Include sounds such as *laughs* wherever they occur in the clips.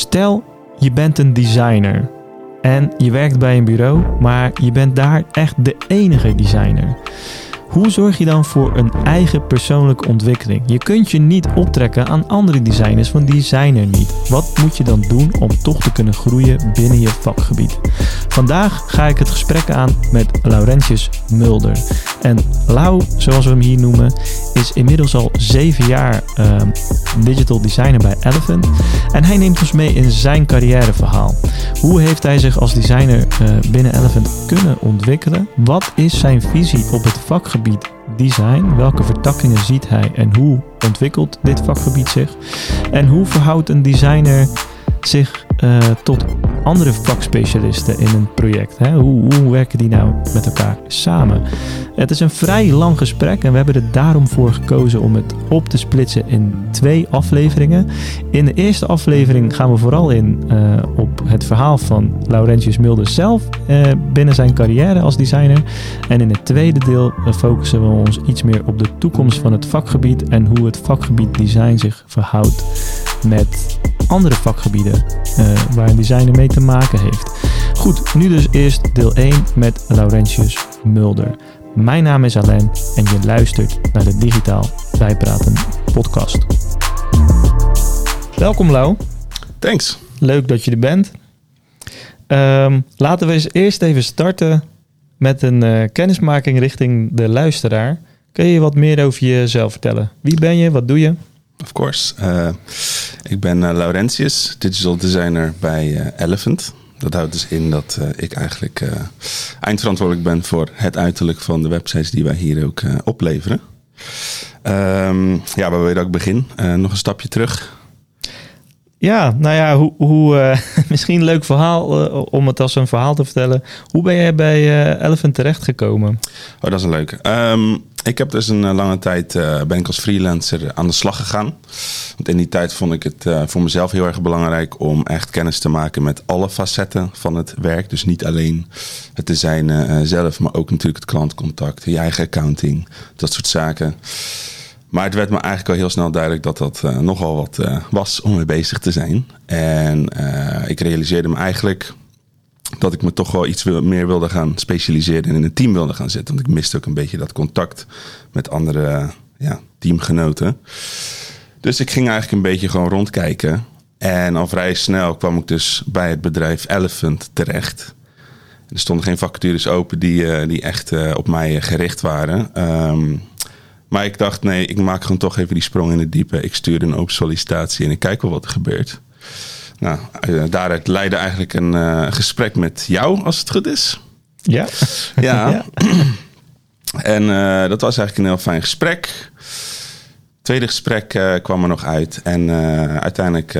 Stel, je bent een designer en je werkt bij een bureau, maar je bent daar echt de enige designer. Hoe zorg je dan voor een eigen persoonlijke ontwikkeling? Je kunt je niet optrekken aan andere designers, want die zijn er niet. Wat moet je dan doen om toch te kunnen groeien binnen je vakgebied? Vandaag ga ik het gesprek aan met Laurentius Mulder. En Lau, zoals we hem hier noemen, is inmiddels al zeven jaar uh, digital designer bij Elephant. En hij neemt ons mee in zijn carrièreverhaal. Hoe heeft hij zich als designer uh, binnen Elephant kunnen ontwikkelen? Wat is zijn visie op het vakgebied? design? Welke vertakkingen ziet hij en hoe ontwikkelt dit vakgebied zich? En hoe verhoudt een designer zich uh, tot andere vakspecialisten in een project? Hè? Hoe, hoe werken die nou met elkaar samen? Het is een vrij lang gesprek en we hebben er daarom voor gekozen om het op te splitsen in twee afleveringen. In de eerste aflevering gaan we vooral in uh, op het verhaal van Laurentius Mulder zelf uh, binnen zijn carrière als designer. En in het tweede deel focussen we ons iets meer op de toekomst van het vakgebied en hoe het vakgebied design zich verhoudt met andere vakgebieden uh, waar een designer mee te maken heeft. Goed, nu dus eerst deel 1 met Laurentius Mulder. Mijn naam is Alain en je luistert naar de Digitaal Bijpraten podcast. Welkom Lau. Thanks. Leuk dat je er bent. Um, laten we eens eerst even starten met een uh, kennismaking richting de luisteraar. Kun je wat meer over jezelf vertellen? Wie ben je? Wat doe je? Of course. Uh, ik ben uh, Laurentius, digital designer bij uh, Elephant. Dat houdt dus in dat ik eigenlijk eindverantwoordelijk ben voor het uiterlijk van de websites die wij hier ook opleveren. Um, ja, waar wil je dat ik begin? nog een stapje terug. Ja, nou ja, hoe, hoe *laughs* misschien een leuk verhaal om het als een verhaal te vertellen. Hoe ben jij bij Elephant terechtgekomen? Oh, dat is een. Um, ik heb dus een lange tijd uh, ben ik als freelancer aan de slag gegaan. Want in die tijd vond ik het uh, voor mezelf heel erg belangrijk om echt kennis te maken met alle facetten van het werk. Dus niet alleen het design uh, zelf, maar ook natuurlijk het klantcontact, je eigen accounting, dat soort zaken. Maar het werd me eigenlijk al heel snel duidelijk dat dat nogal wat was om mee bezig te zijn. En ik realiseerde me eigenlijk dat ik me toch wel iets meer wilde gaan specialiseren en in een team wilde gaan zitten. Want ik miste ook een beetje dat contact met andere ja, teamgenoten. Dus ik ging eigenlijk een beetje gewoon rondkijken. En al vrij snel kwam ik dus bij het bedrijf Elephant terecht. Er stonden geen vacatures open die, die echt op mij gericht waren. Um, maar ik dacht, nee, ik maak gewoon toch even die sprong in het diepe. Ik stuur een open sollicitatie en ik kijk wel wat er gebeurt. Nou, uh, daaruit leidde eigenlijk een uh, gesprek met jou, als het goed is. Ja. Ja. *laughs* ja. *clears throat* en uh, dat was eigenlijk een heel fijn gesprek. Tweede gesprek kwam er nog uit. En uiteindelijk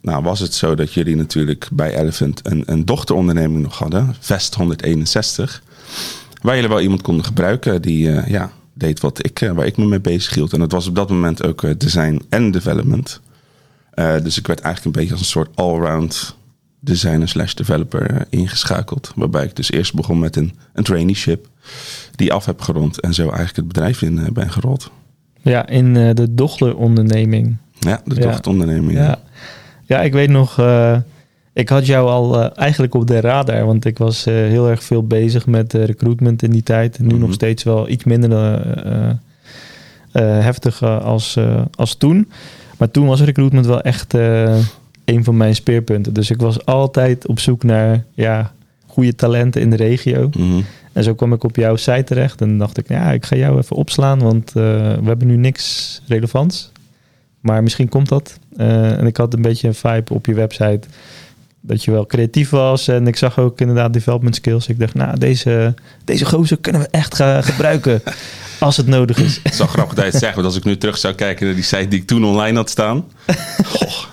nou, was het zo dat jullie natuurlijk bij Elephant een, een dochteronderneming nog hadden. Vest 161. Waar jullie wel iemand konden gebruiken die ja, deed wat ik, waar ik me mee bezig hield. En dat was op dat moment ook design en development. Uh, dus ik werd eigenlijk een beetje als een soort allround designer slash developer ingeschakeld. Waarbij ik dus eerst begon met een, een traineeship die af heb gerond en zo eigenlijk het bedrijf in ben gerold. Ja, in de dochteronderneming. Ja, de ja. dochteronderneming. Ja. ja, ik weet nog, ik had jou al eigenlijk op de radar, want ik was heel erg veel bezig met recruitment in die tijd. Nu mm -hmm. nog steeds wel iets minder heftig als, als toen. Maar toen was recruitment wel echt een van mijn speerpunten. Dus ik was altijd op zoek naar ja, goede talenten in de regio. Mm -hmm. En zo kwam ik op jouw site terecht. En dacht ik, ja, ik ga jou even opslaan, want uh, we hebben nu niks relevants. Maar misschien komt dat. Uh, en ik had een beetje een vibe op je website dat je wel creatief was. En ik zag ook inderdaad development skills. Ik dacht, nou, deze, deze gozer kunnen we echt gaan *laughs* gebruiken. als het nodig is. Het is wel grappig dat je het zegt, want als ik nu terug zou kijken naar die site die ik toen online had staan. *laughs* Goh,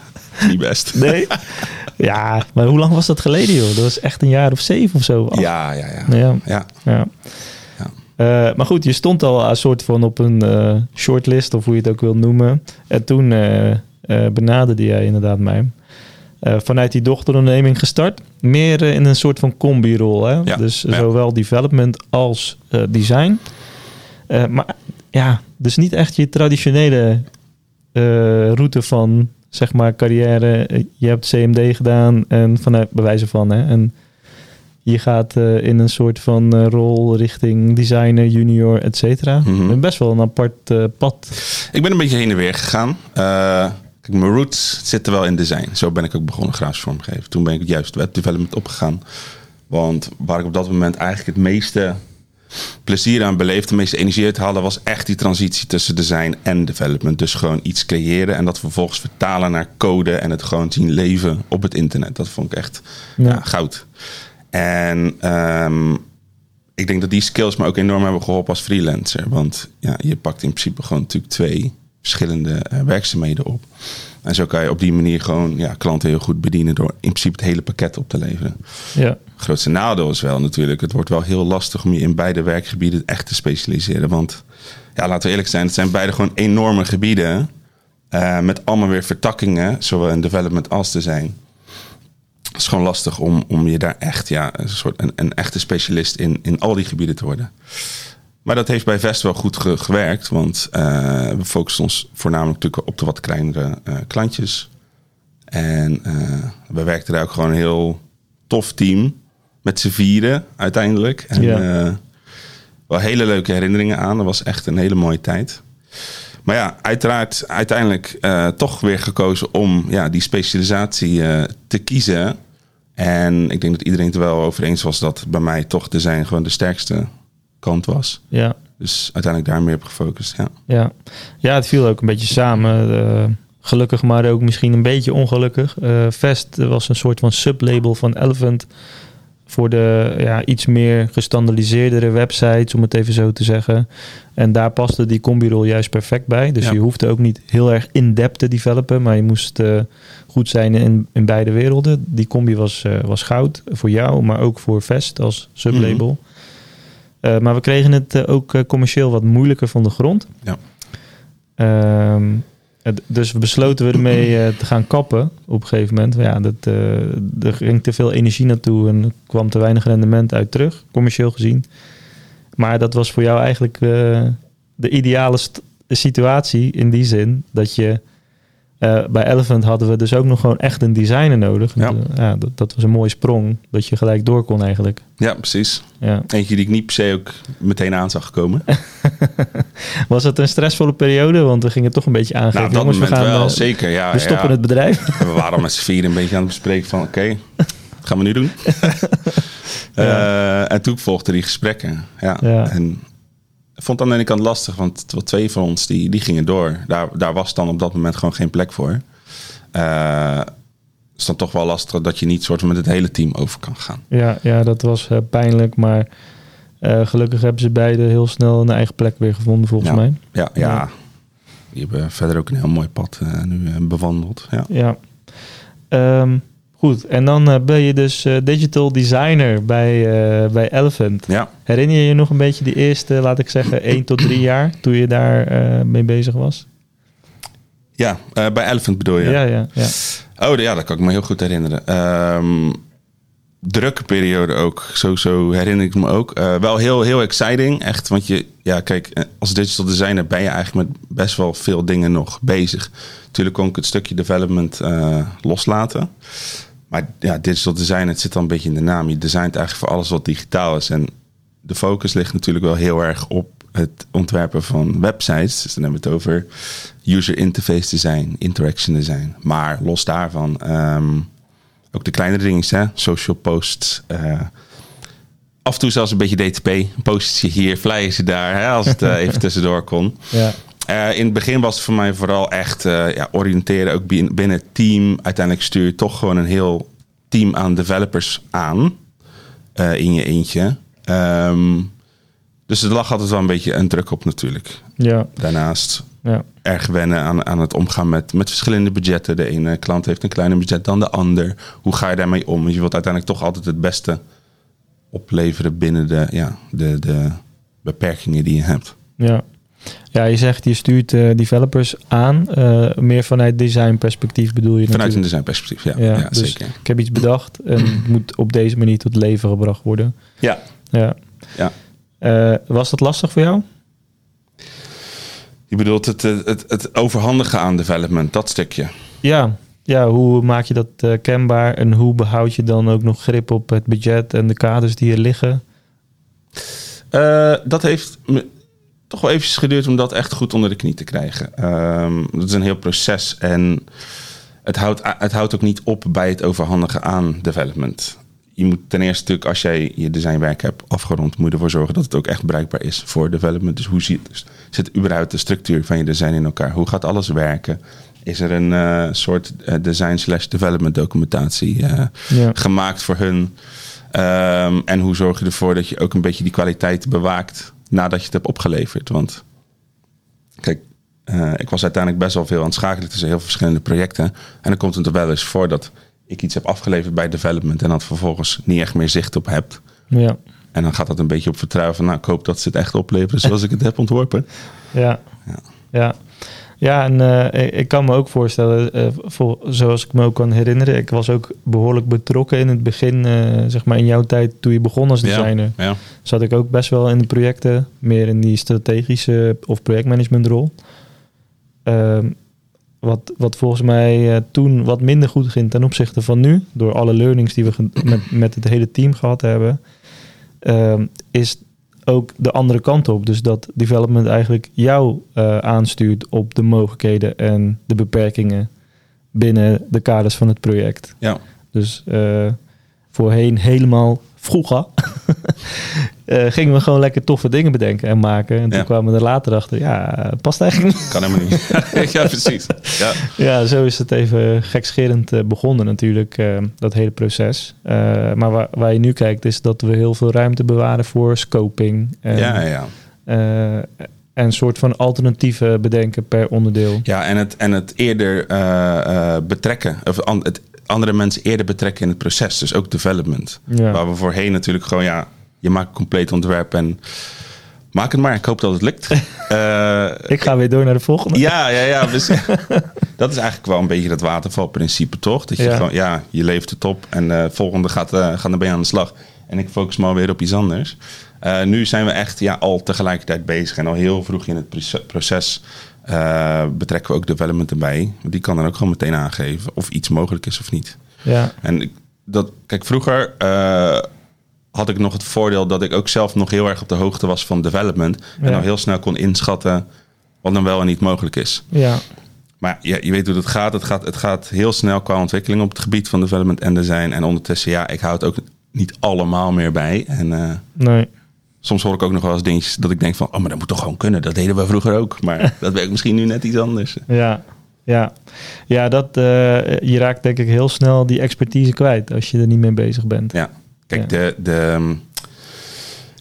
niet best. Nee? Ja, maar hoe lang was dat geleden, joh? Dat was echt een jaar of zeven of zo. Ja, ja, ja. Ja. ja. ja. Uh, maar goed, je stond al een soort van op een uh, shortlist, of hoe je het ook wil noemen. En toen uh, benaderde jij inderdaad mij. Vanuit die dochteronderneming gestart. Meer in een soort van combi-rol. Hè? Ja, dus ja. zowel development als design. Maar ja, dus niet echt je traditionele route van zeg maar, carrière. Eh, Je hebt CMD gedaan en vanuit bewijzen van, hè. En je gaat eh, in een soort van eh, rol richting designer, junior, et cetera. Mhm. Best wel een apart eh, pad. Ik ben een beetje heen en weer gegaan. Mijn roots zitten wel in design. Zo ben ik ook begonnen grafisch vormgeven. Toen ben ik juist web development opgegaan. Want waar ik op dat moment eigenlijk het meeste plezier aan beleefde, de meeste energie uit haalde, was echt die transitie tussen design en development. Dus gewoon iets creëren en dat vervolgens vertalen naar code en het gewoon zien leven op het internet. Dat vond ik echt Ja. ja, goud. En ehm, ik denk dat die skills me ook enorm hebben geholpen als freelancer. Want ja, je pakt in principe gewoon natuurlijk twee verschillende eh, werkzaamheden op. En zo kan je op die manier gewoon ja, klanten heel goed bedienen door in principe het hele pakket op te leveren. Ja, Het grootste nadeel is wel natuurlijk, het wordt wel heel lastig om je in beide werkgebieden echt te specialiseren. Want ja, laten we eerlijk zijn, het zijn beide gewoon enorme gebieden. eh, met allemaal weer vertakkingen, zowel in development als design. Het is gewoon lastig om, om je daar echt ja, een, soort, een, een echte specialist in, in al die gebieden te worden. Maar dat heeft bij Vest wel goed ge- gewerkt, want eh, we focussen ons voornamelijk natuurlijk op de wat kleinere eh, klantjes. En eh, we werkten daar ook gewoon een heel tof team met z'n vieren uiteindelijk. En Ja. wel hele leuke herinneringen aan. Dat was echt een hele mooie tijd. Maar ja, uiteraard uiteindelijk toch weer gekozen om ja, die specialisatie te kiezen. En ik denk dat iedereen het er wel over eens was dat bij mij toch design gewoon de sterkste kant was. ja. Dus uiteindelijk daar meer op gefocust. Ja. Ja. ja, het viel ook een beetje samen. Eh, gelukkig, maar ook misschien een beetje ongelukkig. Eh Vest was een soort van sublabel van Elephant. Voor de ja, iets meer gestandardiseerdere websites, om het even zo te zeggen. En daar paste die combirol juist perfect bij. Dus Ja. je hoefde ook niet heel erg in-depth te developen. Maar je moest eh, goed zijn in, in beide werelden. Die combi was, was goud voor jou, maar ook voor Vest als sublabel. Eh, maar we kregen het eh, ook eh, commercieel wat moeilijker van de grond. Ja. Ehm, dus we besloten we ermee eh, te gaan kappen op een gegeven moment. Ja, dat, eh, er ging te veel energie naartoe en er kwam te weinig rendement uit terug, commercieel gezien. Maar dat was voor jou eigenlijk eh, de ideale situatie in die zin dat je eh, bij Elephant hadden we dus ook nog gewoon echt een designer nodig. Ja. Ja, dat, dat was een mooie sprong dat je gelijk door kon eigenlijk. ja, precies. Ja. Eentje die ik niet per se ook meteen aan zag komen. *laughs* Was het een stressvolle periode? Want we gingen toch een beetje aangeven. Nou, op dat jongens, moment we gaan, wel, eh, zeker. Ja, we stoppen ja. het bedrijf. En *laughs* we waren met z'n vier een beetje aan het bespreken van... oké, wat gaan we nu doen? *laughs* Eh, en toen volgden die gesprekken. Ja. En vond het aan de ene kant lastig, want twee van ons die, die gingen door. Daar, daar was dan op dat moment gewoon geen plek voor. Het is dan toch wel lastig dat je niet soort van met het hele team over kan gaan. Ja, ja dat was eh, pijnlijk. Maar eh, gelukkig hebben ze beide heel snel een eigen plek weer gevonden, volgens Ja. mij. Ja, ja. Ja. Die hebben verder ook een heel mooi pad nu bewandeld. Ja. Ja. Ehm, goed, en dan eh, ben je dus eh, digital designer bij, eh, bij Elephant. ja. Herinner je je nog een beetje die eerste, laat ik zeggen, *clears throat* 1 tot 3 jaar toen je daar mee bezig was? Ja, bij Elephant bedoel je? Ja, ja, ja. Oh, ja, dat kan ik me heel goed herinneren. Ehm, drukke periode ook. Zo, zo herinner ik me ook. Wel heel, heel exciting. Echt, want je, ja, kijk, als digital designer ben je eigenlijk met best wel veel dingen nog bezig. Natuurlijk kon ik het stukje development loslaten. Maar ja, digital design, het zit al een beetje in de naam. Je designt eigenlijk voor alles wat digitaal is. En de focus ligt natuurlijk wel heel erg op het ontwerpen van websites. Dus dan hebben we het over user interface design, interaction design. Maar los daarvan, ehm, ook de kleinere dingen, hè? social posts. eh, af en toe zelfs een beetje DTP. Een postje hier, flyertje daar, hè? als het eh, even *laughs* tussendoor kon. ja. Eh, in het begin was het voor mij vooral echt eh, ja, oriënteren, ook bin- binnen het team. Uiteindelijk stuur je toch gewoon een heel team aan developers aan eh, in je eentje. Ehm, dus er lag altijd wel een beetje een druk op natuurlijk. ja, Daarnaast ja. erg wennen aan, aan het omgaan met, met verschillende budgetten. De ene klant heeft een kleiner budget dan de ander. Hoe ga je daarmee om? Want je wilt uiteindelijk toch altijd het beste opleveren binnen de, ja, de, de beperkingen die je hebt. Ja. Ja, je zegt je stuurt eh, developers aan. eh, meer vanuit design perspectief bedoel je Vanuit een natuurlijk. designperspectief, ja, Ja, ja, dus zeker. ik heb iets bedacht en het moet op deze manier tot leven gebracht worden. Ja, Ja. ja. Eh, was dat lastig voor jou? Je bedoelt het, het, het, overhandigen aan development, dat stukje. ja, ja, hoe maak je dat kenbaar en hoe behoud je dan ook nog grip op het budget en de kaders die er liggen? Dat heeft me toch wel eventjes geduurd om dat echt goed onder de knie te krijgen. Ehm, dat is een heel proces en het houdt, het houdt ook niet op bij het overhandigen aan development. Je moet ten eerste natuurlijk, als jij je designwerk hebt afgerond, moet je ervoor zorgen dat het ook echt bruikbaar is voor development. Dus hoe zit, zit überhaupt de structuur van je design in elkaar? Hoe gaat alles werken? Is er een uh, soort uh, design slash development documentatie uh, ja. gemaakt voor hun? Um, en hoe zorg je ervoor dat je ook een beetje die kwaliteit bewaakt nadat je het hebt opgeleverd? Want kijk, ik was uiteindelijk best wel veel aan het schakelen tussen heel veel verschillende projecten. En dan komt het er wel eens voor dat ik iets heb afgeleverd bij development en dat vervolgens niet echt meer zicht op hebt. Ja. En dan gaat dat een beetje op vertrouwen van, nou, ik hoop dat ze het echt opleveren zoals ik het heb ontworpen. Ja, ja. ja. Ja, en uh, ik kan me ook voorstellen, uh, voor, zoals ik me ook kan herinneren, ik was ook behoorlijk betrokken in het begin, uh, zeg maar in jouw tijd toen je begon als designer. Ja, ja. Zat ik ook best wel in de projecten, meer in die strategische of projectmanagementrol. Ehm, wat, wat volgens mij toen wat minder goed ging ten opzichte van nu, door alle learnings die we met, met het hele team gehad hebben, ehm, is ook de andere kant op. Dus dat development eigenlijk jou uh, aanstuurt op de mogelijkheden en de beperkingen binnen de kaders van het project. Ja. Dus uh, voorheen helemaal vroeger *laughs* uh, gingen we gewoon lekker toffe dingen bedenken en maken. En toen Ja. kwamen we er later achter, ja, het past eigenlijk niet. Kan helemaal niet. *laughs* ja, precies. Ja. Ja, zo is het even gekscherend eh, begonnen natuurlijk, eh, dat hele proces. Eh, maar waar, waar je nu kijkt is dat we heel veel ruimte bewaren voor scoping. En, ja, ja. eh, en een soort van alternatieven bedenken per onderdeel. Ja, en het, en het eerder eh, eh, betrekken, of an- het andere mensen eerder betrekken in het proces. Dus ook development. Ja. Waar we voorheen natuurlijk gewoon, ja, je maakt een compleet ontwerp en maak het maar. Ik hoop dat het lukt. *laughs* Eh, Ik ga weer door naar de volgende. ja, ja, ja. Dus, *laughs* dat is eigenlijk wel een beetje dat watervalprincipe, toch? Dat je Ja. gewoon, ja, je levert het op en de volgende gaat, eh gaat aan de slag. En ik focus me alweer op iets anders. Eh, nu zijn we echt ja, al tegelijkertijd bezig en al heel vroeg in het proce- proces eh, betrekken we ook development erbij. Die kan dan ook gewoon meteen aangeven of iets mogelijk is of niet. Ja, En dat, kijk, vroeger eh, had ik nog het voordeel dat ik ook zelf nog heel erg op de hoogte was van development. En al heel snel kon inschatten wat dan wel en niet mogelijk is. ja, Maar ja, je weet hoe het gaat. Het, gaat. het gaat heel snel qua ontwikkeling op het gebied van development en design. En ondertussen, ja, ik hou het ook niet allemaal meer bij. En eh, nee. soms hoor ik ook nog wel eens dingetjes dat ik denk van... oh, maar dat moet toch gewoon kunnen. Dat deden we vroeger ook. Maar *laughs* dat werkt misschien nu net iets anders. Ja, ja. ja dat, eh, je raakt denk ik heel snel die expertise kwijt als je er niet mee bezig bent. Ja, kijk, Ja. de, de um,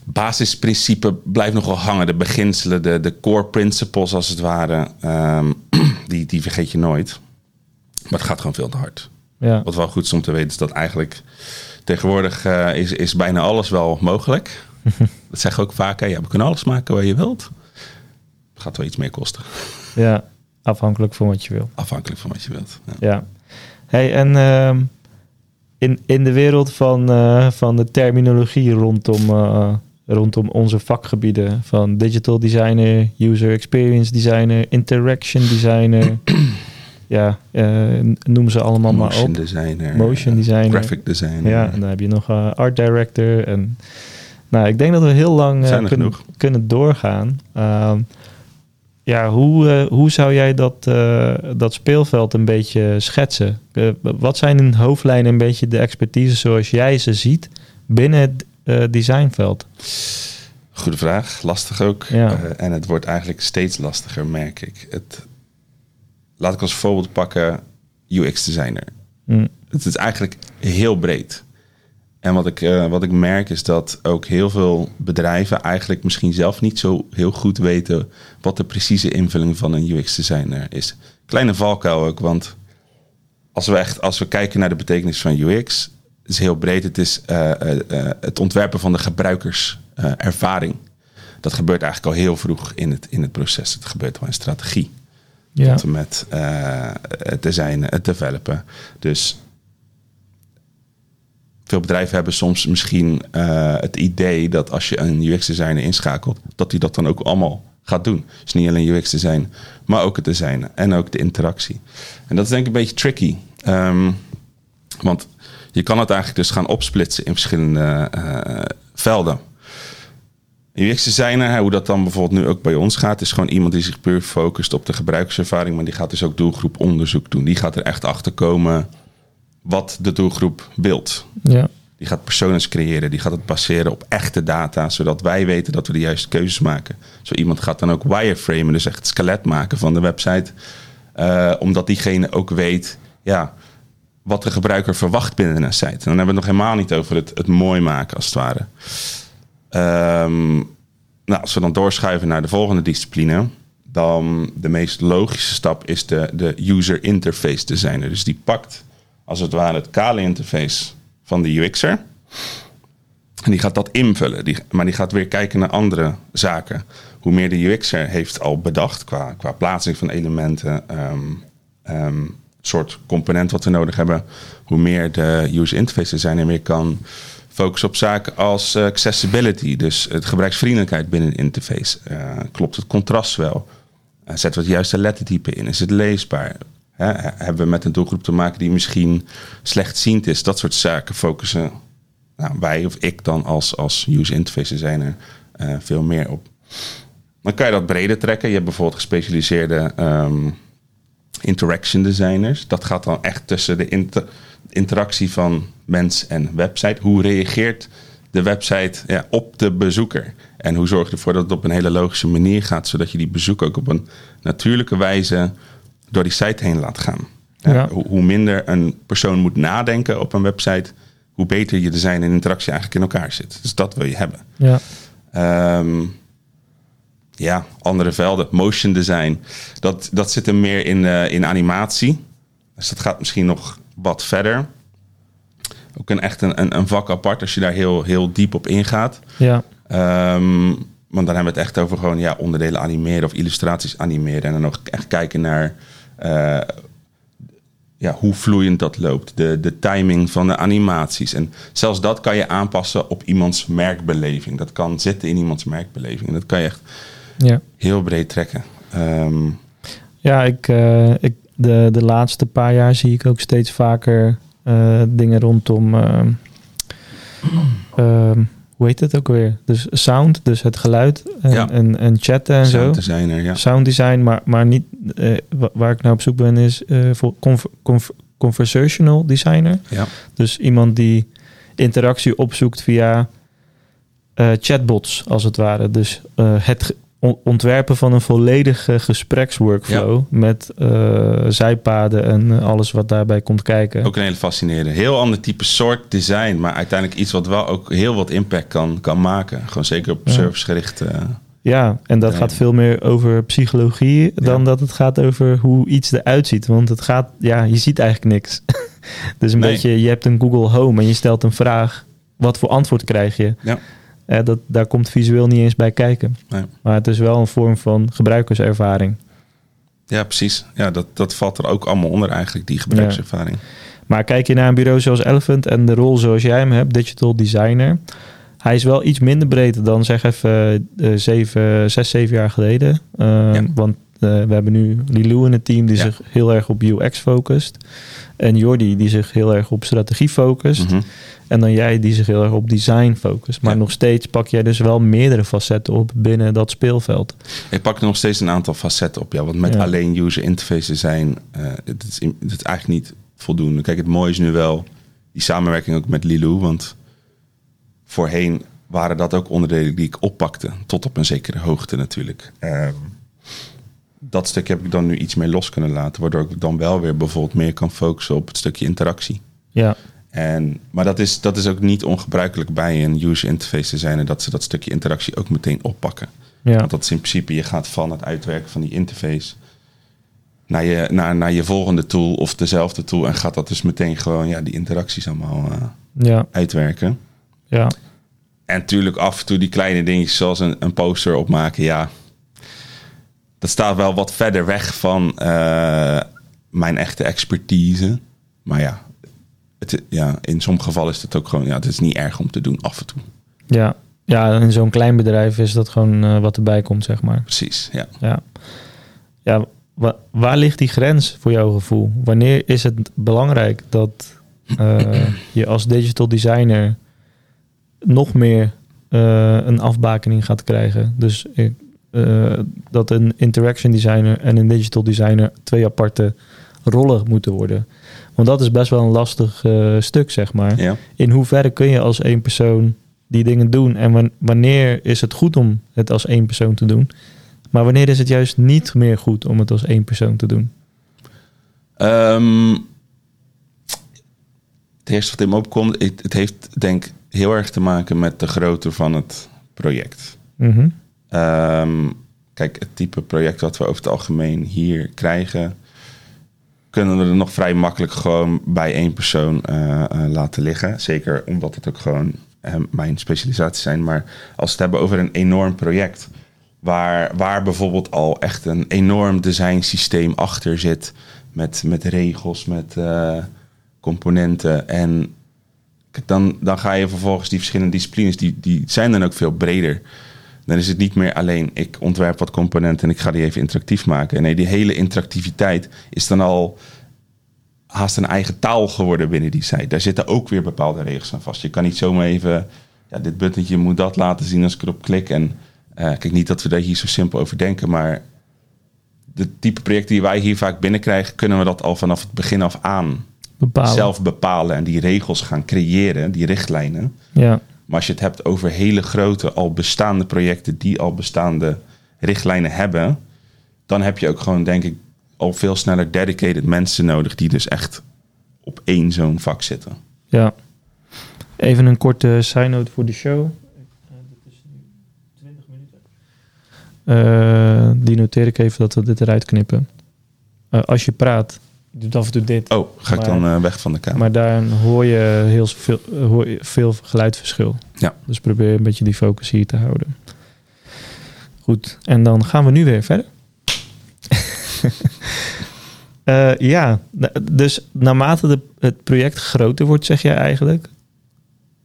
basisprincipe blijft nog wel hangen. De beginselen, de, de core principles als het ware, ehm, *clears throat* die, die vergeet je nooit. Maar het gaat gewoon veel te hard. Ja, Wat wel goed is om te weten is dat eigenlijk tegenwoordig eh, is, is bijna alles wel mogelijk. *laughs* dat zeggen we ook vaak. Hè? Ja, we kunnen alles maken waar je wilt. Het gaat wel iets meer kosten. ja, afhankelijk van wat je wil. Afhankelijk van wat je wilt. Ja. Ja. Hey, en ehm, in, in de wereld van, eh, van de terminologie rondom, eh, rondom onze vakgebieden, van digital designer, user experience designer, interaction designer, *clears throat* ja, eh, noem ze allemaal maar Motion op. designer. Motion designer. Graphic designer. Ja, en dan heb je nog art director. En, nou, ik denk dat we heel lang kunnen, genoeg. kunnen doorgaan. Ehm, ja, hoe, eh, hoe zou jij dat, eh, dat speelveld een beetje schetsen? Eh, wat zijn in hoofdlijnen een beetje de expertise zoals jij ze ziet binnen het designveld? Goede vraag, lastig ook. Ja. En het wordt eigenlijk steeds lastiger, merk ik. Het, laat ik als voorbeeld pakken UX designer. Hm, Het is eigenlijk heel breed. En wat ik, eh, wat ik merk is dat ook heel veel bedrijven eigenlijk misschien zelf niet zo heel goed weten wat de precieze invulling van een UX designer is. Kleine valkuil ook, want als we echt als we kijken naar de betekenis van UX, het is heel breed. Het is eh, eh, het ontwerpen van de gebruikerservaring. dat gebeurt eigenlijk al heel vroeg in het, in het proces. Het gebeurt al in strategie ja, tot en met het designen, het developen. Dus veel bedrijven hebben soms misschien eh, het idee dat als je een UX-designer inschakelt, dat hij dat dan ook allemaal gaat doen. Dus niet alleen UX design, maar ook het design en ook de interactie. En dat is denk ik een beetje tricky. Ehm, want je kan het eigenlijk dus gaan opsplitsen in verschillende uh, velden. UX-designer, hoe dat dan bijvoorbeeld nu ook bij ons gaat, is gewoon iemand die zich puur focust op de gebruikerservaring, maar die gaat dus ook doelgroeponderzoek doen. Die gaat er echt achter komen wat de doelgroep wilt. Ja. Die gaat personas creëren, die gaat het baseren op echte data, zodat wij weten dat we de juiste keuzes maken. Zo iemand gaat dan ook wireframen, dus echt het skelet maken van de website, uh, omdat diegene ook weet, ja, wat de gebruiker verwacht binnen een site. En dan hebben we het nog helemaal niet over het, het mooi maken, als het ware. Um, nou, als we dan doorschuiven naar de volgende discipline, dan de meest logische stap is de, de user interface designer. Dus die pakt als het ware het kale interface van de UX'er. En die gaat dat invullen. Die, maar die gaat weer kijken naar andere zaken. Hoe meer de UX'er heeft al bedacht qua, qua plaatsing van elementen, um, soort component wat we nodig hebben, hoe meer de user interface designer meer kan focus op zaken als uh, accessibility, dus het gebruiksvriendelijkheid binnen een interface. Uh, klopt het contrast wel? Uh, zetten we het juiste lettertype in? Is het leesbaar? Hebben we met een doelgroep te maken die misschien slechtziend is? Dat soort zaken focussen nou, wij of ik dan als, als user interface designer veel meer op. Dan kan je dat breder trekken. Je hebt bijvoorbeeld gespecialiseerde um, interaction designers. Dat gaat dan echt tussen de inter interactie van mens en website. Hoe reageert de website ja, op de bezoeker? En hoe zorg je ervoor dat het op een hele logische manier gaat, zodat je die bezoek ook op een natuurlijke wijze door die site heen laat gaan. Ja. Hoe, hoe, minder een persoon moet nadenken op een website, hoe beter je design en interactie eigenlijk in elkaar zit. Dus dat wil je hebben. Ja, um, ja andere velden. Motion design, dat, dat zit er meer in, uh, in animatie. Dus dat gaat misschien nog wat verder. Ook een echt een, een, vak apart als je daar heel, heel diep op ingaat. Ja. Um, want dan hebben we het echt over gewoon ja, onderdelen animeren of illustraties animeren. En dan ook echt kijken naar uh, ja, hoe vloeiend dat loopt. De, de timing van de animaties. En zelfs dat kan je aanpassen op iemands merkbeleving. Dat kan zitten in iemands merkbeleving. En dat kan je echt ja. heel breed trekken. Um, ja, ik, uh, ik de, de laatste paar jaar zie ik ook steeds vaker uh, dingen rondom. Uh, uh, hoe heet het ook weer? Dus sound, dus het geluid en, Ja. en, en chatten en sound zo. designer, ja. Sound design, maar, maar niet eh, wa- waar ik naar op zoek ben, is eh, voor conv- conv- conversational designer. Ja. Dus iemand die interactie opzoekt via eh, chatbots, als het ware. Dus het ontwerpen van een volledige gespreksworkflow met eh, zijpaden en eh, alles wat daarbij komt kijken. Ook een hele fascinerende. Heel ander type soort design, maar uiteindelijk iets wat wel ook heel wat impact kan, kan maken. Gewoon zeker op Ja. servicegericht. eh, Ja, en dat gaat veel meer over psychologie dan Ja. dat het gaat over hoe iets eruit ziet. Want het gaat, ja, je ziet eigenlijk niks. *laughs* dus een Nee. beetje, je hebt een Google Home en je stelt een vraag. Wat voor antwoord krijg je? Ja. Eh, dat, daar komt visueel niet eens bij kijken. Nee. Maar het is wel een vorm van gebruikerservaring. ja, precies. Ja, dat, dat valt er ook allemaal onder eigenlijk, die gebruikservaring. Maar kijk je naar een bureau zoals Elephant en de rol zoals jij hem hebt, digital designer. Hij is wel iets minder breed dan zeg even eh, zeven, zes, zeven jaar geleden. Eh, Ja. Want eh, we hebben nu Lilou in het team die Ja. zich heel erg op UX focust. En Jordi die zich heel erg op strategie focust. Mhm. En dan jij die zich heel erg op design focust. Maar Ja. nog steeds pak jij dus wel meerdere facetten op binnen dat speelveld. Ik pak nog steeds een aantal facetten op, ja. Want met Ja. alleen user interface zijn, eh het, is, het is eigenlijk niet voldoende. Kijk, het mooie is nu wel die samenwerking ook met Lilou. Want voorheen waren dat ook onderdelen die ik oppakte. Tot op een zekere hoogte natuurlijk. Ehm, dat stuk heb ik dan nu iets meer los kunnen laten. Waardoor ik dan wel weer bijvoorbeeld meer kan focussen op het stukje interactie. Ja, En, maar dat is, dat is ook niet ongebruikelijk bij een user interface designer. Dat ze dat stukje interactie ook meteen oppakken. ja, Want dat is in principe, je gaat van het uitwerken van die interface naar je, naar, naar je volgende tool of dezelfde tool. En gaat dat dus meteen gewoon ja, die interacties allemaal eh, ja, uitwerken. ja. En natuurlijk af en toe die kleine dingetjes zoals een, een poster opmaken. Ja, dat staat wel wat verder weg van eh, mijn echte expertise. Maar ja, het, ja, in sommige gevallen is het ook gewoon, ja, het is niet erg om te doen af en toe. Ja, Ja, in zo'n klein bedrijf is dat gewoon eh, wat erbij komt, zeg maar. Precies, ja. Ja, ja wa- waar ligt die grens voor jouw gevoel? Wanneer is het belangrijk dat eh, *clears throat* je als digital designer nog meer een afbakening gaat krijgen? Dus ik- eh, dat een interaction designer en een digital designer twee aparte rollen moeten worden. Want dat is best wel een lastig eh, stuk, zeg maar ja. in hoeverre kun je als één persoon die dingen doen en wan- wanneer is het goed om het als één persoon te doen, maar wanneer is het juist niet meer goed om het als één persoon te doen? Ehm, het eerste wat in me opkomt, het, het heeft denk ik heel erg te maken met de grootte van het project. Mhm. Ehm, kijk, het type project wat we over het algemeen hier krijgen, kunnen we er nog vrij makkelijk gewoon bij één persoon eh, eh, laten liggen. Zeker omdat het ook gewoon eh, mijn specialisatie zijn. Maar als we het hebben over een enorm project, waar, waar bijvoorbeeld al echt een enorm design systeem achter zit, met, met regels, met componenten en dan, dan ga je vervolgens die verschillende disciplines, die, die zijn dan ook veel breder. Dan is het niet meer alleen ik ontwerp wat componenten en ik ga die even interactief maken. Nee, die hele interactiviteit is dan al haast een eigen taal geworden binnen die site. Daar zitten ook weer bepaalde regels aan vast. Je kan niet zomaar even, ja, dit buttentje moet dat laten zien als ik erop klik. En eh, kijk, niet dat we daar hier zo simpel over denken, maar de type projecten die wij hier vaak binnenkrijgen, kunnen we dat al vanaf het begin af aan Bepalen. zelf bepalen en die regels gaan creëren, die richtlijnen. Ja, Maar als je het hebt over hele grote, al bestaande projecten die al bestaande richtlijnen hebben, dan heb je ook gewoon, denk ik, al veel sneller dedicated mensen nodig die dus echt op één zo'n vak zitten. ja. Even een korte side note voor de show. is nu 20 minuten. Die noteer ik even dat we dit eruit knippen. Eh, als je praat, doet af en toe dit. Oh, ga ik dan eh, weg van de kamer? Maar daar hoor je heel veel, eh, hoor je veel geluidverschil. Ja. Dus probeer een beetje die focus hier te houden. Goed, en dan gaan we nu weer verder. *laughs* Eh, ja, dus naarmate de, het project groter wordt, zeg jij eigenlijk,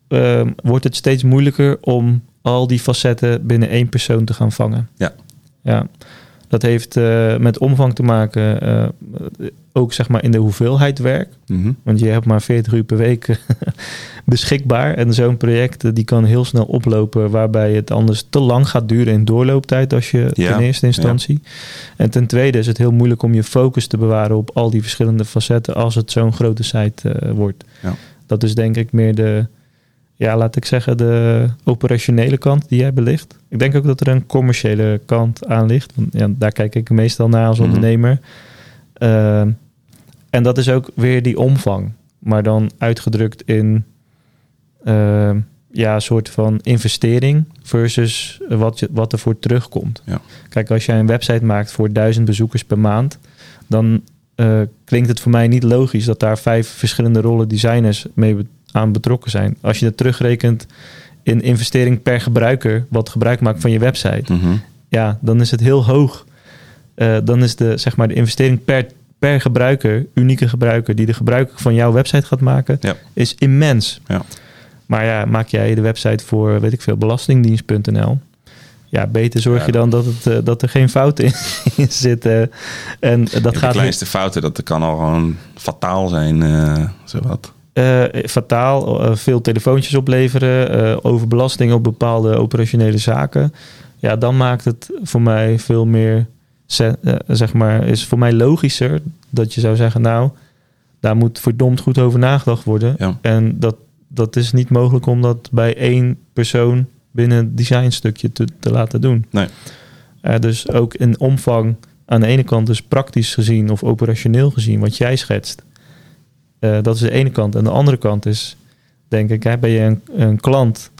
ehm, wordt het steeds moeilijker om al die facetten binnen één persoon te gaan vangen. Ja. Ja, dat heeft eh, met omvang te maken, eh, ook zeg maar in de hoeveelheid werk. Mhm. Want je hebt maar 40 uur per week *laughs* beschikbaar. En zo'n project eh, die kan heel snel oplopen, waarbij het anders te lang gaat duren in doorlooptijd als je Ja, in eerste instantie. En ten tweede is het heel moeilijk om je focus te bewaren op al die verschillende facetten als het zo'n grote site wordt. Ja. Dat is denk ik meer de, ja, laat ik zeggen, de operationele kant die jij belicht. Ik denk ook dat er een commerciële kant aan ligt. Want ja, daar kijk ik meestal naar als Mhm. ondernemer. Ehm, en dat is ook weer die omvang. Maar dan uitgedrukt in ehm, ja, een soort van investering versus wat, je, wat er voor terugkomt. Ja. Kijk, als jij een website maakt voor duizend bezoekers per maand, dan eh, klinkt het voor mij niet logisch dat daar vijf verschillende rollen designers mee aan betrokken zijn. Als je dat terugrekent in investering per gebruiker, wat gebruik maakt van je website, Mhm. ja, dan is het heel hoog. Eh, dan is de, zeg maar, de investering per, per gebruiker, unieke gebruiker, die de gebruiker van jouw website gaat maken, Ja. is immens. Ja. Maar ja, maak jij de website voor, weet ik veel, belastingdienst.nl. Ja, beter zorg Ja. je dan dat, het, eh, dat er geen fouten in, *laughs* in zitten. En dat Ja, de gaat kleinste fouten, dat kan al gewoon fataal zijn, eh zowat. Eh, fataal. eh, veel telefoontjes opleveren. eh, overbelasting op bepaalde operationele zaken. Ja, dan maakt het voor mij veel meer, ze- zeg maar, is voor mij logischer dat je zou zeggen, nou, daar moet verdomd goed over nagedacht worden. Ja. En dat, dat is niet mogelijk om dat bij één persoon binnen een designstukje te, te laten doen. Nee. Dus ook in omvang aan de ene kant dus praktisch gezien of operationeel gezien wat jij schetst. Eh, dat is de ene kant. En de andere kant is, denk ik, hè, ben je een, een klant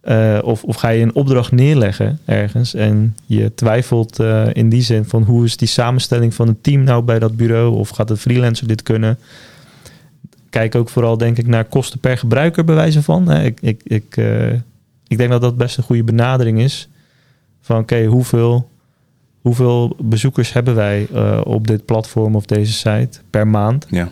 eh, of, of ga je een opdracht neerleggen ergens en je twijfelt eh, in die zin van hoe is die samenstelling van het team nou bij dat bureau of gaat de freelancer dit kunnen? Kijk ook vooral denk ik naar kosten per gebruiker bij wijze van. Hè. Ik, ik, ik, denk dat dat best een goede benadering is. Van oké, hoeveel, hoeveel bezoekers hebben wij op dit platform of deze site per maand? Ja.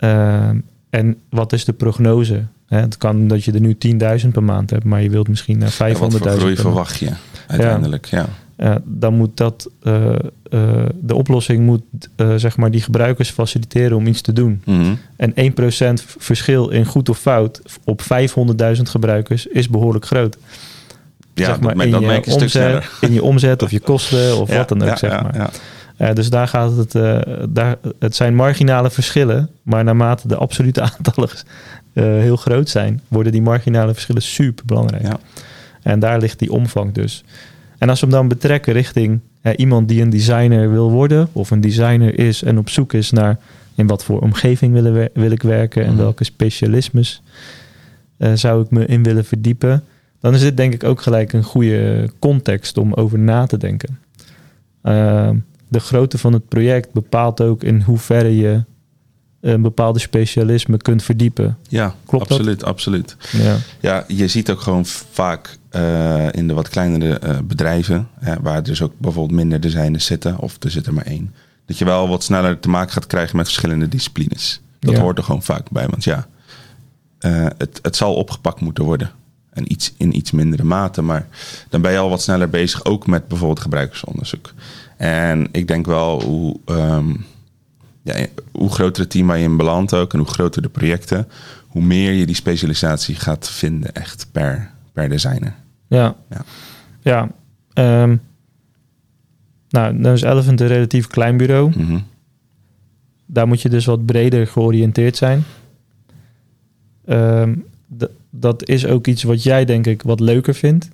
Ehm, en wat is de prognose? Hè, het kan dat je er nu 10.000 per maand hebt, maar je wilt misschien naar 500.000 Ja, wat voor groei verwacht je uiteindelijk? Ja. Ja, dan moet dat, eh, eh, de oplossing moet eh, zeg maar die gebruikers faciliteren om iets te doen. Mhm. En 1% verschil in goed of fout op 500.000 gebruikers is behoorlijk groot. Ja, zeg maar, dat, in dat je merk je stuk omzet, sneller. In je omzet of je kosten of *laughs* Ja, wat dan ook, ja, zeg ja, maar. Eh, dus daar gaat het, eh, daar, het zijn marginale verschillen, maar naarmate de absolute *laughs* aantallen eh, heel groot zijn, worden die marginale verschillen super belangrijk. Ja. En daar ligt die omvang dus. En als we hem dan betrekken richting iemand die een designer wil worden, of een designer is en op zoek is naar in wat voor omgeving willen we- wil ik werken en Mhm. welke specialismes zou ik me in willen verdiepen, dan is dit denk ik ook gelijk een goede context om over na te denken. De grootte van het project bepaalt ook in hoeverre je een bepaalde specialisme kunt verdiepen. Ja, Klopt dat? absoluut, absoluut. Ja, Ja, je ziet ook gewoon vaak eh, in de wat kleinere eh, bedrijven, hè, waar dus ook bijvoorbeeld minder designers zitten, of er zit er maar één, dat je wel wat sneller te maken gaat krijgen met verschillende disciplines. Dat Ja. hoort er gewoon vaak bij, want ja, eh, het, het zal opgepakt moeten worden. En iets in iets mindere mate, maar dan ben je al wat sneller bezig, ook met bijvoorbeeld gebruikersonderzoek. En ik denk wel hoe, ehm, ja, hoe groter het team waar je in belandt ook en hoe groter de projecten, hoe meer je die specialisatie gaat vinden echt per, per designer. ja. Ja. ja. ehm, nou, dan is Elephant een relatief klein bureau. Mhm. Daar moet je dus wat breder georiënteerd zijn. Ehm, dat is ook iets wat jij denk ik wat leuker vindt.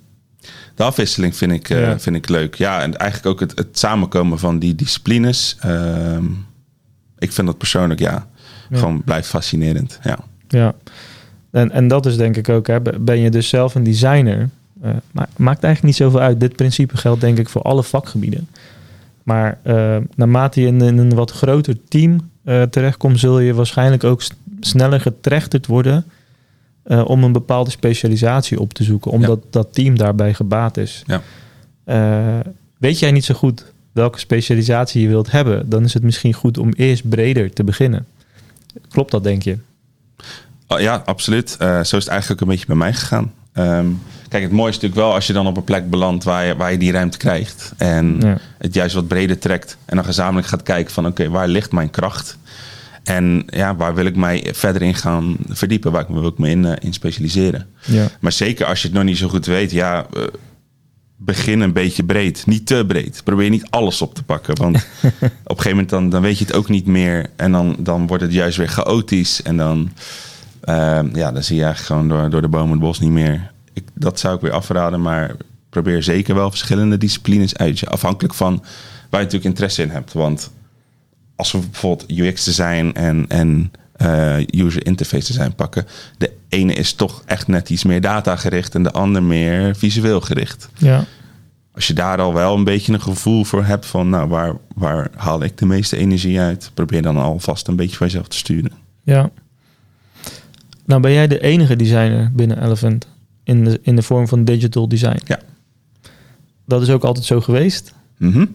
De afwisseling vind ik, eh, Ja. vind ik leuk. Ja, en eigenlijk ook het, het samenkomen van die disciplines. ehm, ik vind dat persoonlijk, ja, Ja. gewoon blijft fascinerend. Ja. Ja, en, en dat is denk ik ook, hè, ben je dus zelf een designer, eh, maar maakt eigenlijk niet zoveel uit. Dit principe geldt denk ik voor alle vakgebieden. Maar eh, naarmate je in, in een wat groter team terechtkomt, zul je waarschijnlijk ook sneller getrechterd worden eh, om een bepaalde specialisatie op te zoeken, omdat dat team daarbij gebaat is. Ja. Eh, weet jij niet zo goed welke specialisatie je wilt hebben, dan is het misschien goed om eerst breder te beginnen. Klopt dat, denk je? Oh, ja, absoluut. Eh, zo is het eigenlijk een beetje bij mij gegaan. Ehm, kijk, het mooie is natuurlijk wel als je dan op een plek belandt waar je, waar je die ruimte krijgt. En Ja. het juist wat breder trekt. En dan gezamenlijk gaat kijken van oké, waar ligt mijn kracht? En ja, waar wil ik mij verder in gaan verdiepen? Waar wil ik me in, eh, in specialiseren? Ja. Maar zeker als je het nog niet zo goed weet, ja, eh, begin een beetje breed. Niet te breed. Probeer niet alles op te pakken. Want *laughs* op een gegeven moment dan, dan weet je het ook niet meer. En dan, dan wordt het juist weer chaotisch. En dan, eh, ja, dan zie je eigenlijk gewoon door, door de bomen het bos niet meer. Ik, dat zou ik weer afraden. Maar probeer zeker wel verschillende disciplines uit. je- Afhankelijk van waar je natuurlijk interesse in hebt. Want als we bijvoorbeeld UX design en, en eh, user interface design pakken. De ene is toch echt net iets meer data gericht en de ander meer visueel gericht. Ja. Als je daar al wel een beetje een gevoel voor hebt van nou, waar, waar haal ik de meeste energie uit, probeer dan alvast een beetje van jezelf te sturen. ja. Nou ben jij de enige designer binnen Elephant in de, in de vorm van digital design. Ja. Dat is ook altijd zo geweest.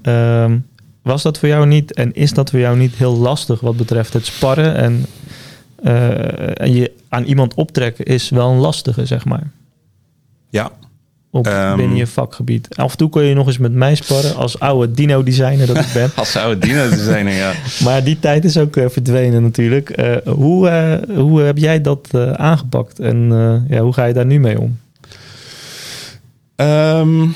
Ehm, was dat voor jou niet en is dat voor jou niet heel lastig wat betreft het sparren en, eh, en je aan iemand optrekken is wel een lastige, zeg maar, Ja, op, Ehm. binnen je vakgebied. Af en toe kon je nog eens met mij sparren als oude dino-designer dat ik ben. *laughs* als zou het dienen designer, ja. *laughs* Maar die tijd is ook eh, verdwenen natuurlijk. Eh, hoe, hoe heb jij dat aangepakt en ja, hoe ga je daar nu mee om? Ehm,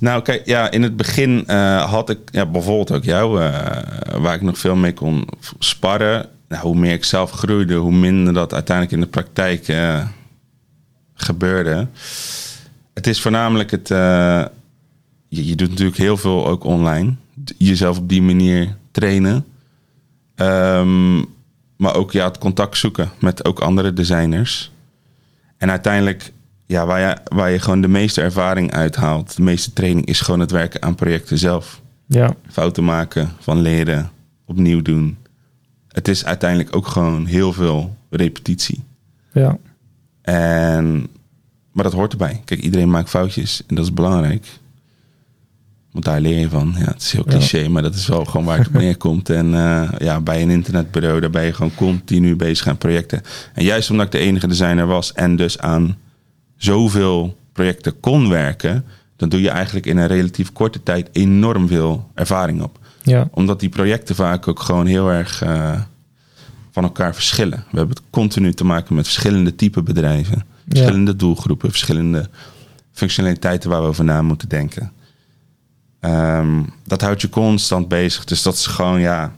nou, kijk, ja, in het begin eh, had ik ja, bijvoorbeeld ook jou, eh, waar ik nog veel mee kon sparren. Nou, hoe meer ik zelf groeide, hoe minder dat uiteindelijk in de praktijk eh, gebeurde. Het is voornamelijk het. je, je doet natuurlijk heel veel ook online. Jezelf op die manier trainen. Ehm, maar ook ja, het contact zoeken met ook andere designers. En uiteindelijk, ja, waar je, waar je gewoon de meeste ervaring uithaalt, de meeste training, is gewoon het werken aan projecten zelf. Ja, Fouten maken, van leren, opnieuw doen. Het is uiteindelijk ook gewoon heel veel repetitie. ja, En, maar dat hoort erbij. Kijk, iedereen maakt foutjes en dat is belangrijk. Want daar leer je van. Ja, het is heel cliché, maar dat is wel gewoon waar het op *laughs* neerkomt. En eh, ja, bij een internetbureau, daar ben je gewoon continu bezig aan projecten. En juist omdat ik de enige designer was en dus aan zoveel projecten kon werken, dan doe je eigenlijk in een relatief korte tijd enorm veel ervaring op. Ja. Omdat die projecten vaak ook gewoon heel erg eh, van elkaar verschillen. We hebben het continu te maken met verschillende type bedrijven, verschillende doelgroepen, verschillende functionaliteiten waar we over na moeten denken. Ehm, dat houdt je constant bezig. Dus dat is gewoon ja,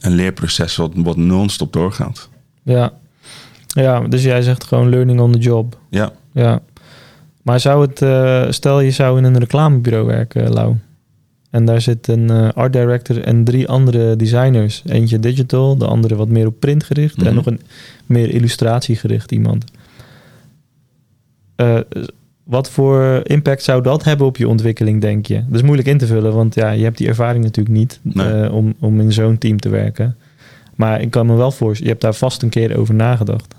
een leerproces wat, wat non-stop doorgaat. Ja. Ja, dus jij zegt gewoon learning on the job. Ja. Ja. Maar zou het, uh, stel je zou in een reclamebureau werken, Lau. En daar zit een uh, art director en drie andere designers. Eentje digital, de andere wat meer op print gericht. En Mhm. nog een meer illustratiegericht iemand. Uh, wat voor impact zou dat hebben op je ontwikkeling, denk je? Dat is moeilijk in te vullen, want ja, je hebt die ervaring natuurlijk niet Nee. uh, om, om in zo'n team te werken. Maar ik kan me wel voorstellen, je hebt daar vast een keer over nagedacht.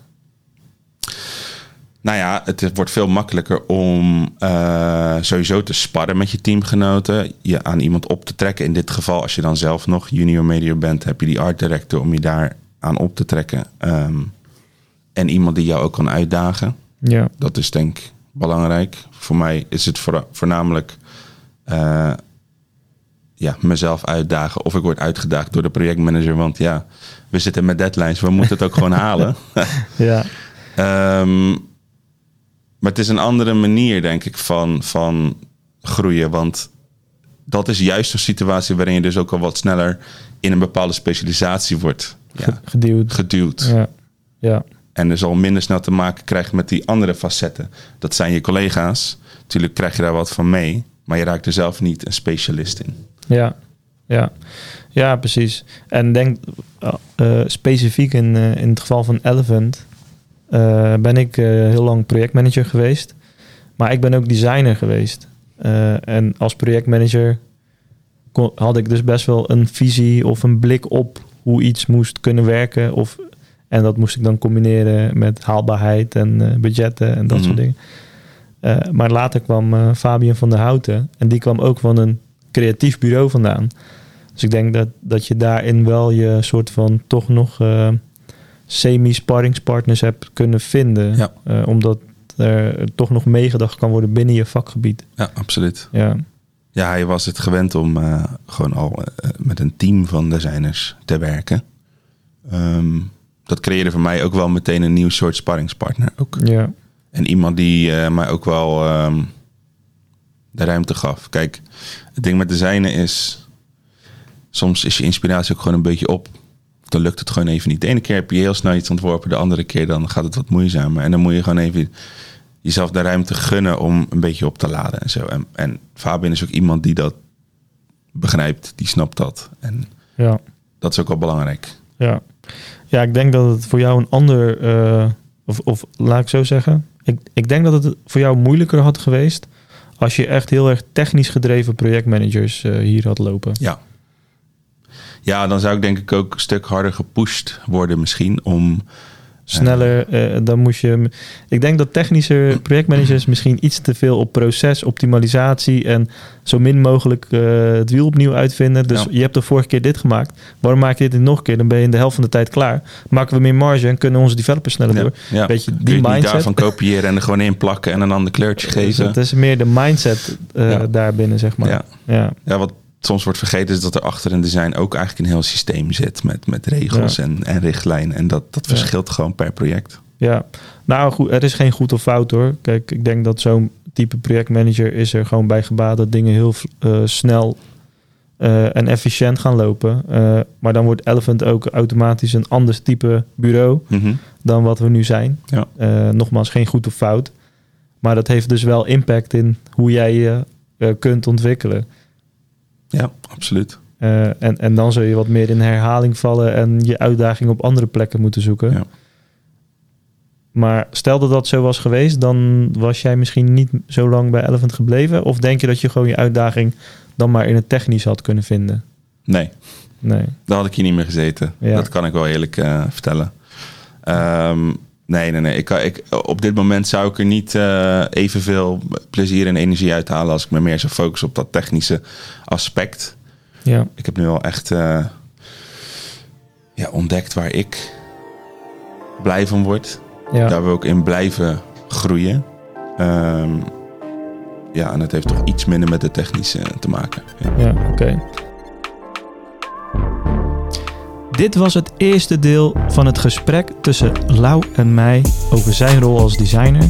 Nou ja, het wordt veel makkelijker om uh, sowieso te sparren met je teamgenoten. Je aan iemand op te trekken. In dit geval, als je dan zelf nog junior media bent, heb je die art director om je daar aan op te trekken. Um, en iemand die jou ook kan uitdagen. Ja. Dat is denk ik belangrijk. Voor mij is het voor, voornamelijk uh, ja, mezelf uitdagen. Of ik word uitgedaagd door de projectmanager. Want ja, we zitten met deadlines. We moeten het ook gewoon *laughs* halen. ja. Um, maar het is een andere manier, denk ik, van, van groeien. Want dat is juist een situatie waarin je dus ook al wat sneller in een bepaalde specialisatie wordt ja, geduwd. geduwd. Ja. ja. En dus al minder snel te maken krijgt met die andere facetten. Dat zijn je collega's. Natuurlijk krijg je daar wat van mee. Maar je raakt er zelf niet een specialist in. Ja, ja. ja precies. En denk uh, specifiek in, uh, in het geval van Elephant... Uh, ben ik uh, heel lang projectmanager geweest. Maar ik ben ook designer geweest. Uh, en als projectmanager kon, had ik dus best wel een visie of een blik op hoe iets moest kunnen werken. Of, en dat moest ik dan combineren met haalbaarheid en uh, budgetten en dat Mhm. mm -hmm. soort dingen. maar later kwam Fabian van der Houten. En die kwam ook van een creatief bureau vandaan. Dus ik denk dat, dat je daarin wel je soort van toch nog semi-sparringspartners hebt kunnen vinden. Ja. Uh, omdat er toch nog meegedacht kan worden binnen je vakgebied. Ja, absoluut. Ja, ja hij was het gewend om uh, gewoon al uh, met een team van designers te werken. Um, dat creëerde voor mij ook wel meteen een nieuw soort sparringspartner. Ook. Ja. En iemand die mij ook wel um, de ruimte gaf. Kijk, het ding met designen is... Soms is je inspiratie ook gewoon een beetje op dan lukt het gewoon even niet. De ene keer heb je heel snel iets ontworpen, de andere keer dan gaat het wat moeizamer. En dan moet je gewoon even jezelf de ruimte gunnen om een beetje op te laden en zo. En, en Fabian is ook iemand die dat begrijpt, die snapt dat. En ja. dat is ook wel belangrijk. Ja, ja ik denk dat het voor jou een ander, uh, of, of laat ik zo zeggen, ik, ik denk dat het voor jou moeilijker had geweest als je echt heel erg technisch gedreven projectmanagers uh, hier had lopen. Ja, ja, dan zou ik denk ik ook een stuk harder gepusht worden misschien om... Sneller, uh, dan moest je... Ik denk dat technische projectmanagers misschien iets te veel op proces, optimalisatie en zo min mogelijk uh, het wiel opnieuw uitvinden. Dus Ja. je hebt de vorige keer dit gemaakt. Waarom maak je dit nog een keer? Dan ben je in de helft van de tijd klaar. Maken we meer marge en kunnen onze developers sneller Ja, door. ja. Beetje die het niet mindset. daarvan kopiëren en er gewoon in plakken en een ander kleurtje *laughs* Dus geven. het is meer de mindset uh, daarbinnen, zeg maar. Ja. ja. Ja, wat soms wordt vergeten is dat er achter een design ook eigenlijk een heel systeem zit met, met regels Ja. en, en richtlijnen. En dat, dat Ja. verschilt gewoon per project. Ja, nou goed, er is geen goed of fout hoor. Kijk, ik denk dat zo'n type projectmanager is er gewoon bij gebaat dat dingen heel uh, snel uh, en efficiënt gaan lopen. Uh, maar dan wordt Elephant ook automatisch een ander type bureau Mhm. dan wat we nu zijn. Ja. Nogmaals, geen goed of fout. Maar dat heeft dus wel impact in hoe jij je kunt ontwikkelen. Ja, absoluut. Uh, en, en dan zul je wat meer in herhaling vallen en je uitdaging op andere plekken moeten zoeken. Ja. Maar stel dat dat zo was geweest, dan was jij misschien niet zo lang bij Elephant gebleven? Of denk je dat je gewoon je uitdaging dan maar in het technisch had kunnen vinden? Nee, Nee. dan had ik hier niet meer gezeten. Ja. Dat kan ik wel eerlijk uh, vertellen. Um, Nee, nee, nee. Ik, kan- ik, op dit moment zou ik er niet eh, evenveel plezier en energie uit halen als ik me meer zou focussen op dat technische aspect. Ja, Ik heb nu al echt eh, ja, ontdekt waar ik blij van word. ja. Daar wil ik in blijven groeien. Ehm, ja, en het heeft toch iets minder met de technische te maken. Ja. Ja, oké. Dit was het eerste deel van het gesprek tussen Lau en mij over zijn rol als designer.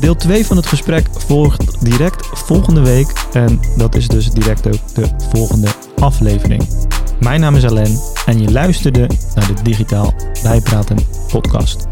Deel 2 van het gesprek volgt direct volgende week en dat is dus direct ook de volgende aflevering. Mijn naam is Alain en je luisterde naar de Digitaal Bijpraten podcast.